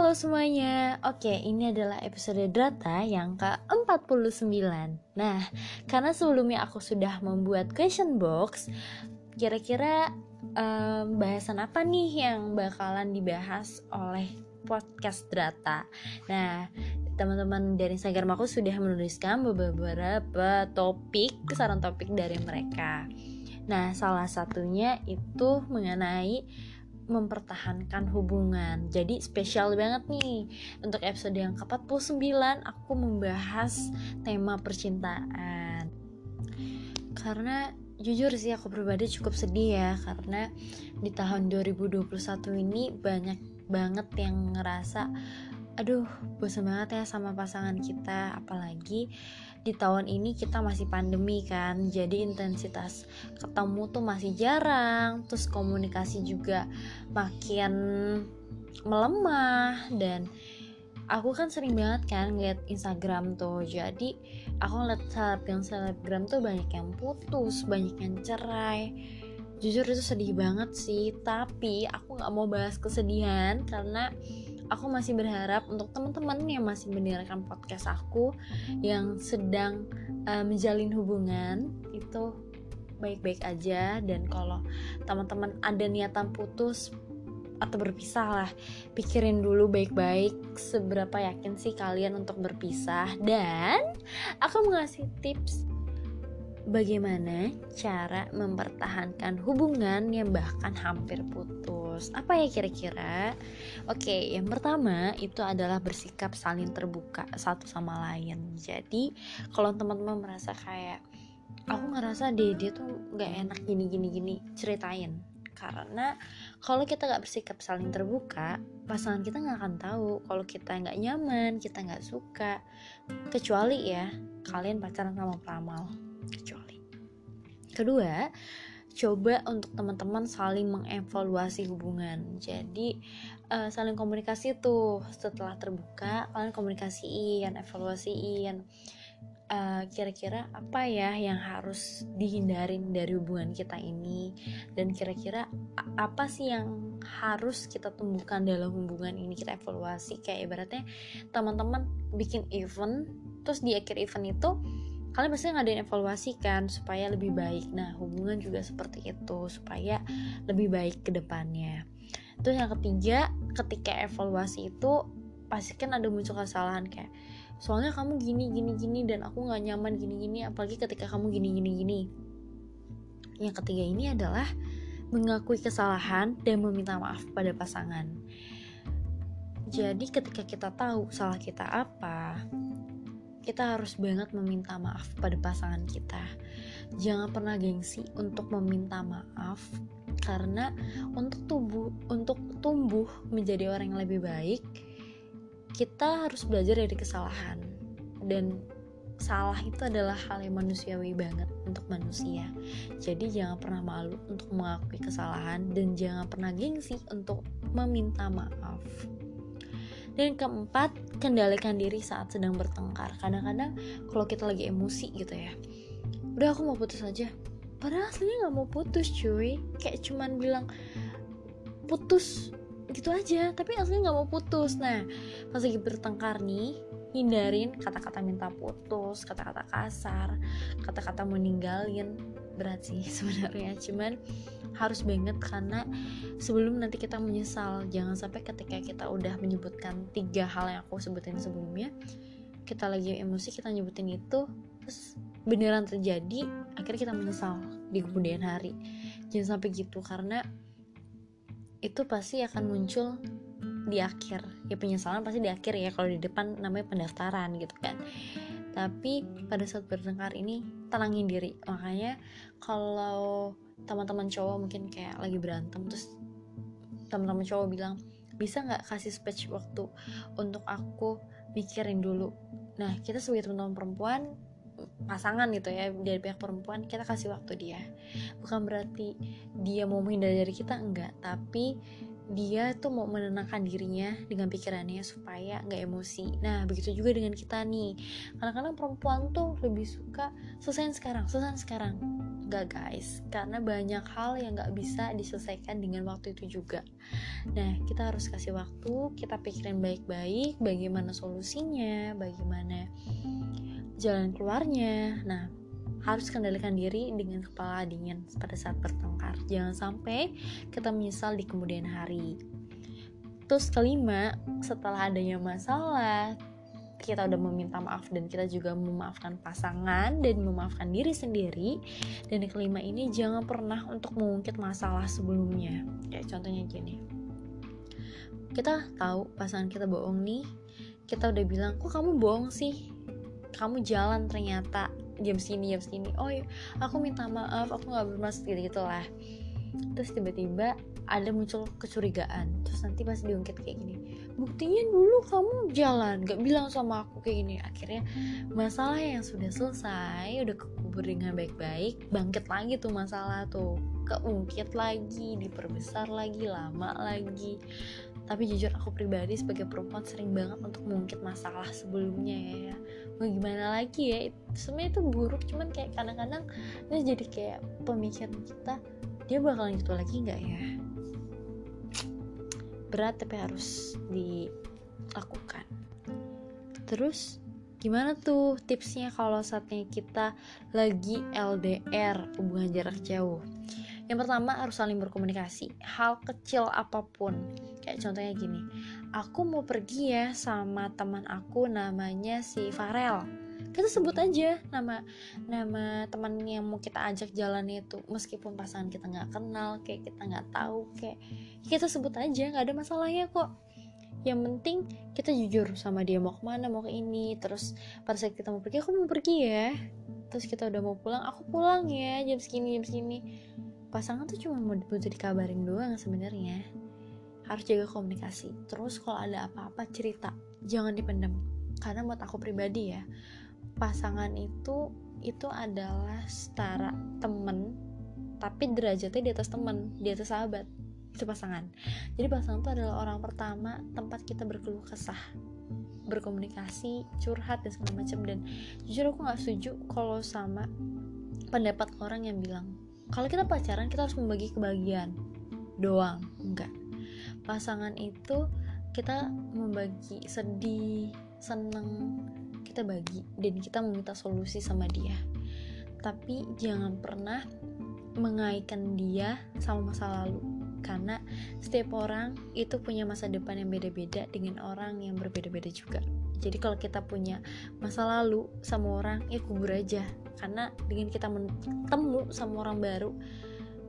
Halo semuanya, oke ini adalah episode Drata yang ke-49 Nah, karena sebelumnya aku sudah membuat question box Kira-kira um, bahasan apa nih yang bakalan dibahas oleh podcast Drata Nah, teman-teman dari Instagram aku sudah menuliskan beberapa topik, saran topik dari mereka. Nah, salah satunya itu mengenai mempertahankan hubungan. Jadi spesial banget nih untuk episode yang ke-49 aku membahas tema percintaan. Karena jujur sih aku pribadi cukup sedih ya karena di tahun 2021 ini banyak banget yang ngerasa aduh bosan banget ya sama pasangan kita apalagi di tahun ini kita masih pandemi kan jadi intensitas ketemu tuh masih jarang terus komunikasi juga makin melemah dan aku kan sering banget kan ngeliat Instagram tuh jadi aku ngeliat selebgram selebgram tuh banyak yang putus banyak yang cerai. Jujur itu sedih banget sih tapi aku nggak mau bahas kesedihan karena aku masih berharap untuk teman-teman yang masih mendengarkan podcast aku yang sedang uh, menjalin hubungan itu baik-baik aja. Dan kalau teman-teman ada niatan putus atau berpisah lah pikirin dulu baik-baik seberapa yakin sih kalian untuk berpisah. Dan aku mengasih tips bagaimana cara mempertahankan hubungan yang bahkan hampir putus. Apa ya kira-kira? Oke, yang pertama itu adalah bersikap saling terbuka satu sama lain. Jadi, kalau teman-teman merasa kayak aku ngerasa deh dia tuh nggak enak gini gini gini, ceritain. Karena kalau kita nggak bersikap saling terbuka, pasangan kita nggak akan tahu kalau kita nggak nyaman, kita nggak suka. Kecuali ya kalian pacaran sama peramal kecuali kedua coba untuk teman-teman saling mengevaluasi hubungan. Jadi uh, saling komunikasi tuh setelah terbuka kalian komunikasiin evaluasiin uh, kira-kira apa ya yang harus dihindarin dari hubungan kita ini? Dan kira-kira apa sih yang harus kita tumbuhkan dalam hubungan ini? Kita evaluasi kayak ibaratnya teman-teman bikin event terus di akhir event itu kalian pasti ngadain evaluasi kan supaya lebih baik. Nah hubungan juga seperti itu supaya lebih baik ke depannya. Terus yang ketiga ketika evaluasi itu pasti kan ada muncul kesalahan kayak soalnya kamu gini gini gini dan aku nggak nyaman gini gini apalagi ketika kamu gini gini gini. Yang ketiga ini adalah mengakui kesalahan dan meminta maaf pada pasangan. Jadi ketika kita tahu salah kita apa kita harus banget meminta maaf pada pasangan kita. Jangan pernah gengsi untuk meminta maaf karena untuk tubuh untuk tumbuh menjadi orang yang lebih baik, kita harus belajar dari kesalahan dan salah itu adalah hal yang manusiawi banget untuk manusia. Jadi jangan pernah malu untuk mengakui kesalahan dan jangan pernah gengsi untuk meminta maaf. Dan keempat, kendalikan diri saat sedang bertengkar. Kadang-kadang kalau kita lagi emosi gitu ya, udah aku mau putus aja. Padahal aslinya nggak mau putus cuy, kayak cuman bilang putus gitu aja, tapi aslinya nggak mau putus. Nah, pas lagi bertengkar nih, hindarin kata-kata minta putus, kata-kata kasar, kata-kata meninggalin berat sih sebenarnya. Cuman harus banget karena sebelum nanti kita menyesal jangan sampai ketika kita udah menyebutkan tiga hal yang aku sebutin sebelumnya kita lagi emosi kita nyebutin itu terus beneran terjadi akhirnya kita menyesal di kemudian hari. Jangan sampai gitu karena itu pasti akan muncul di akhir. Ya penyesalan pasti di akhir ya kalau di depan namanya pendaftaran gitu kan. Tapi pada saat bertengkar ini tenangin diri. Makanya kalau teman-teman cowok mungkin kayak lagi berantem terus teman-teman cowok bilang bisa nggak kasih space waktu untuk aku mikirin dulu nah kita sebagai teman-teman perempuan pasangan gitu ya dari pihak perempuan kita kasih waktu dia bukan berarti dia mau menghindar dari kita enggak tapi dia tuh mau menenangkan dirinya dengan pikirannya supaya nggak emosi. Nah, begitu juga dengan kita nih. Kadang-kadang perempuan tuh lebih suka selesai sekarang, selesai sekarang. Gak guys, karena banyak hal yang gak bisa diselesaikan dengan waktu itu juga. Nah, kita harus kasih waktu, kita pikirin baik-baik bagaimana solusinya, bagaimana jalan keluarnya. Nah, harus kendalikan diri dengan kepala dingin pada saat bertengkar. Jangan sampai kita menyesal di kemudian hari. Terus kelima, setelah adanya masalah, kita udah meminta maaf dan kita juga memaafkan pasangan dan memaafkan diri sendiri. Dan yang kelima ini jangan pernah untuk mengungkit masalah sebelumnya. Kayak contohnya gini. Kita tahu pasangan kita bohong nih. Kita udah bilang kok kamu bohong sih? Kamu jalan ternyata jam sini jam sini oh ya aku minta maaf aku nggak bermaksud gitu gitu lah terus tiba-tiba ada muncul kecurigaan. Terus nanti pas diungkit kayak gini buktinya dulu kamu jalan gak bilang sama aku kayak gini. Akhirnya masalah yang sudah selesai udah kekubur dengan baik-baik bangkit lagi tuh masalah tuh. Keungkit lagi diperbesar lagi lama lagi. Tapi jujur aku pribadi sebagai perempuan sering banget untuk mengungkit masalah sebelumnya ya. Mau gimana lagi ya sebenarnya itu buruk. Cuman kayak kadang-kadang itu jadi kayak pemikiran kita dia bakalan gitu lagi nggak ya berat tapi harus dilakukan. Terus gimana tuh tipsnya kalau saatnya kita lagi LDR hubungan jarak jauh? Yang pertama harus saling berkomunikasi hal kecil apa pun. Kayak contohnya gini aku mau pergi ya sama teman aku namanya si Farel kita sebut aja nama nama teman yang mau kita ajak jalan itu. Meskipun pasangan kita nggak kenal kayak kita nggak tahu kayak kita sebut aja nggak ada masalahnya kok. Yang penting kita jujur sama dia mau ke mana mau ke ini. Terus pada saat kita mau pergi aku mau pergi ya. Terus kita udah mau pulang aku pulang ya jam segini jam segini. Pasangan tuh cuma mau butuh dikabarin doang sebenarnya. Harus jaga komunikasi. Terus kalau ada apa-apa cerita. Jangan dipendam. Karena buat aku pribadi ya pasangan itu itu adalah setara temen tapi derajatnya di atas temen di atas sahabat itu pasangan. Jadi pasangan itu adalah orang pertama tempat kita berkeluh kesah berkomunikasi curhat dan segala macam. Dan jujur aku nggak setuju kalau sama pendapat orang yang bilang kalau kita pacaran kita harus membagi kebahagiaan. Doang enggak pasangan itu kita membagi sedih seneng kita bagi dan kita meminta solusi sama dia. Tapi jangan pernah mengaitkan dia sama masa lalu. Karena setiap orang itu punya masa depan yang beda-beda dengan orang yang berbeda-beda juga. Jadi kalau kita punya masa lalu sama orang ya kubur aja. Karena dengan kita bertemu sama orang baru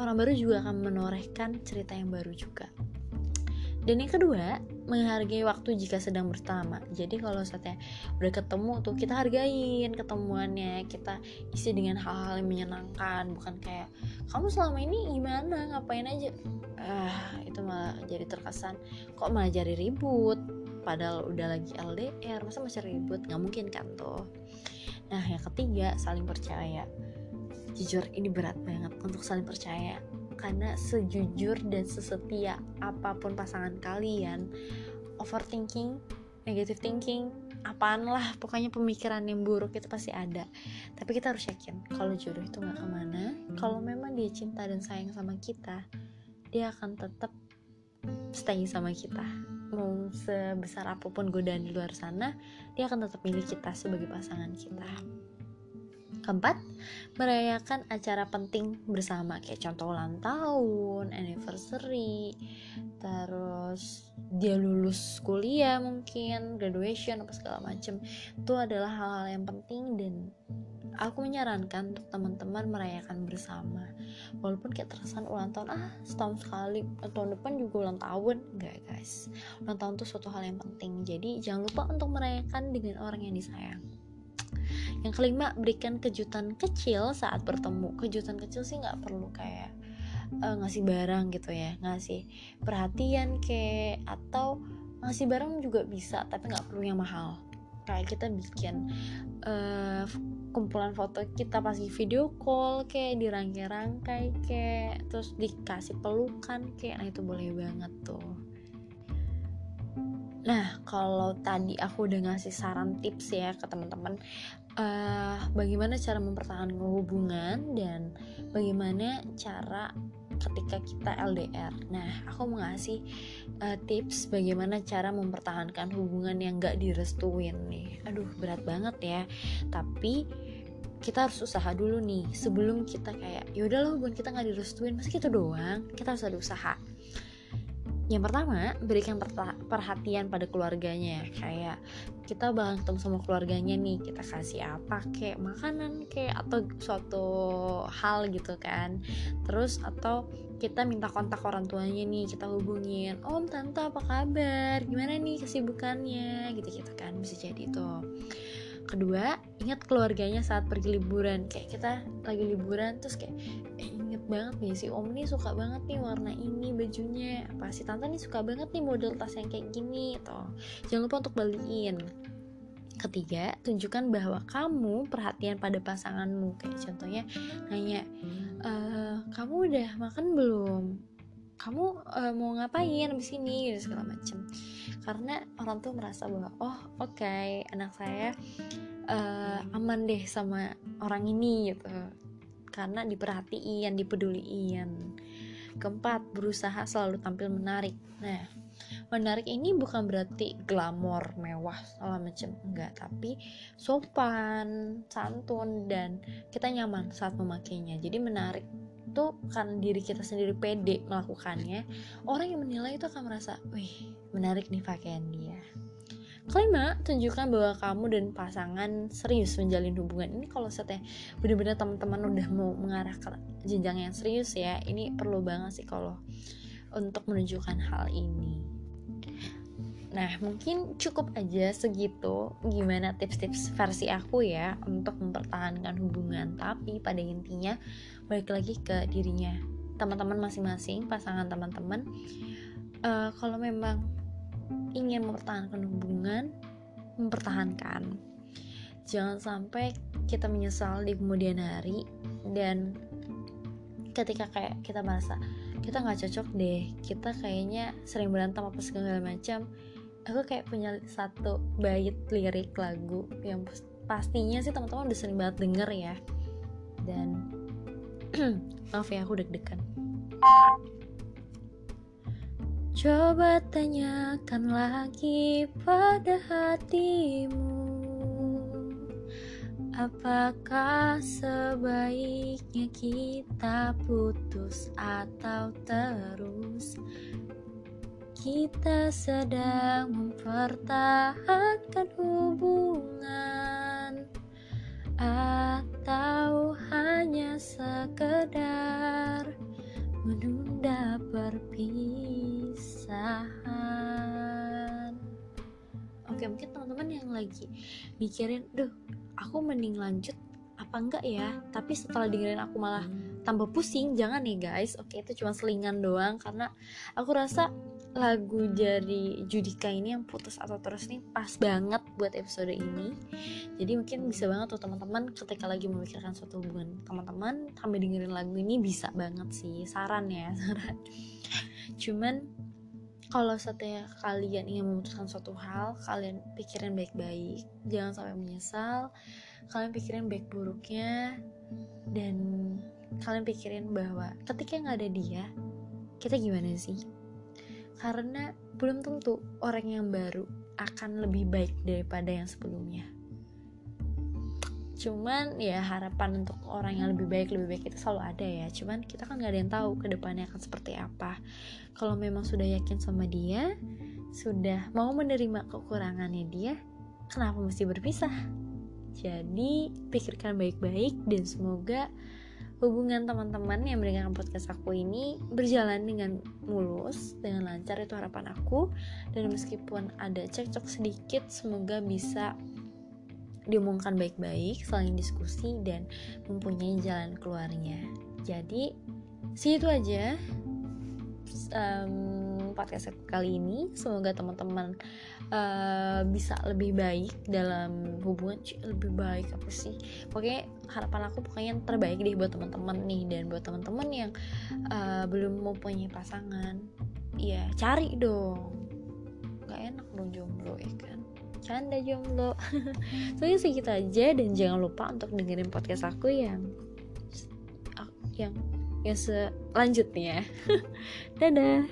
orang baru juga akan menorehkan cerita yang baru juga dan yang kedua menghargai waktu jika sedang bersama. Jadi kalau saatnya udah ketemu tuh kita hargain ketemuannya kita isi dengan hal-hal yang menyenangkan. Bukan kayak kamu selama ini gimana? Ngapain aja? Ah itu malah jadi terkesan. Kok malah jadi ribut? Padahal udah lagi LDR masa masih ribut? Nggak mungkin kan tuh. Nah yang ketiga saling percaya. Jujur ini berat banget untuk saling percaya karena sejujur dan sesetia apa pun pasangan kalian overthinking negative thinking apaan lah pokoknya pemikiran yang buruk itu pasti ada. Tapi kita harus yakin kalau jodoh itu nggak ke mana kalau memang dia cinta dan sayang sama kita dia akan tetap stay sama kita. Mau sebesar apa pun godaan di luar sana dia akan tetap milih kita sebagai pasangan kita Keempat, merayakan acara penting bersama kayak contoh ulang tahun, anniversary, terus dia lulus kuliah mungkin, graduation apa segala macem. Itu adalah hal-hal yang penting dan aku menyarankan untuk teman-teman merayakan bersama. Walaupun kayak terkesan ulang tahun ah setahun sekali, tahun depan juga ulang tahun, enggak guys. Ulang tahun itu suatu hal yang penting. Jadi jangan lupa untuk merayakan dengan orang yang disayang. Yang kelima, berikan kejutan kecil saat bertemu. Kejutan kecil sih nggak perlu kayak uh, ngasih barang gitu ya, ngasih perhatian kayak atau ngasih barang juga bisa, tapi nggak perlu yang mahal. Kayak kita bikin uh, kumpulan foto kita pasti video call kayak dirangkai-rangkai kayak terus dikasih pelukan kayak nah itu boleh banget tuh Nah, kalau tadi aku udah ngasih saran tips ya ke teman-teman uh, bagaimana cara mempertahankan hubungan dan bagaimana cara ketika kita LDR. Nah, aku mau ngasih uh, tips bagaimana cara mempertahankan hubungan yang gak direstuin nih. Aduh, berat banget ya. Tapi kita harus usaha dulu nih sebelum kita kayak yaudah loh hubungan kita nggak direstuin masa kita doang kita harus ada usaha yang pertama berikan perhatian pada keluarganya kayak kita ketemu sama keluarganya nih kita kasih apa kayak makanan kayak atau suatu hal gitu kan. Terus atau kita minta kontak orang tuanya nih kita hubungin om tante apa kabar? Gimana nih kesibukannya? Gitu gitu kan bisa jadi tuh kedua ingat keluarganya saat pergi liburan. Kayak kita lagi liburan terus kayak eh, inget banget nih si om nih suka banget nih warna ini bajunya. Apa si tante nih suka banget nih model tas yang kayak gini toh jangan lupa untuk balikin ketiga tunjukkan bahwa kamu perhatian pada pasanganmu. Kayak contohnya nanya e, kamu udah makan belum? Kamu uh, mau ngapain abis ini? Gitu segala macem karena orang tuh merasa bahwa oh oke okay, anak saya uh, aman deh sama orang ini gitu. Karena diperhatiin dipeduliin. Keempat berusaha selalu tampil menarik. Nah menarik ini bukan berarti glamor mewah segala macam. Enggak tapi sopan santun dan kita nyaman saat memakainya. Jadi menarik itu kan diri kita sendiri pede melakukannya orang yang menilai itu akan merasa wih menarik nih pakaian dia. Kelima tunjukkan bahwa kamu dan pasangan serius menjalin hubungan. Ini kalau setelah benar-benar teman-teman udah mau mengarah ke jenjang yang serius ya ini perlu banget sih kalau untuk menunjukkan hal ini Nah, mungkin cukup aja segitu gimana tips-tips versi aku ya untuk mempertahankan hubungan. Tapi pada intinya balik lagi ke dirinya, teman-teman masing-masing, pasangan teman-teman. Uh, kalau memang ingin mempertahankan hubungan, mempertahankan. Jangan sampai kita menyesal di kemudian hari dan ketika kayak kita merasa kita nggak cocok deh, kita kayaknya sering berantem apa segala macam aku kayak punya satu bait lirik lagu yang pastinya sih teman-teman udah sering banget denger ya. Dan maaf ya aku deg-degan. Coba tanyakan lagi pada hatimu. Apakah sebaiknya kita putus atau terus kita sedang mempertahankan hubungan atau hanya sekedar menunda perpisahan. Oke, mungkin teman-teman yang lagi mikirin, "Duh, aku mending lanjut apa enggak ya?" Tapi setelah dengerin aku malah tambah pusing, jangan nih guys. Oke, itu cuma selingan doang karena aku rasa lagu dari Judika ini yang putus atau terus nih pas banget buat episode ini. Jadi mungkin bisa banget tuh teman-teman ketika lagi memikirkan suatu hubungan teman-teman sambil dengerin lagu ini bisa banget sih saran ya saran. Cuman kalau setiap kalian ingin memutuskan suatu hal kalian pikirin baik-baik jangan sampai menyesal kalian pikirin baik buruknya dan kalian pikirin bahwa ketika nggak ada dia kita gimana sih karena belum tentu orang yang baru akan lebih baik daripada yang sebelumnya. Cuman ya harapan untuk orang yang lebih baik lebih baik itu selalu ada ya. Cuman kita kan nggak ada yang tahu ke depannya akan seperti apa. Kalau memang sudah yakin sama dia sudah mau menerima kekurangannya dia kenapa mesti berpisah? Jadi pikirkan baik-baik dan semoga hubungan teman-teman yang mendengarkan podcast aku ini berjalan dengan mulus, dengan lancar itu harapan aku. Dan meskipun ada cekcok sedikit, semoga bisa diomongkan baik-baik, saling diskusi dan mempunyai jalan keluarnya. Jadi, sih itu aja um, podcast kali ini. Semoga teman-teman uh, bisa lebih baik dalam hubungan. Lebih baik apa sih? Pokoknya harapan aku pokoknya yang terbaik deh buat teman-teman nih. Dan buat teman-teman yang uh, belum mempunyai pasangan ya cari dong. Nggak enak dong jomblo ya kan? Canda jomblo. Soalnya segitu aja. Dan jangan lupa untuk dengerin podcast aku yang yang yang selanjutnya. Dadah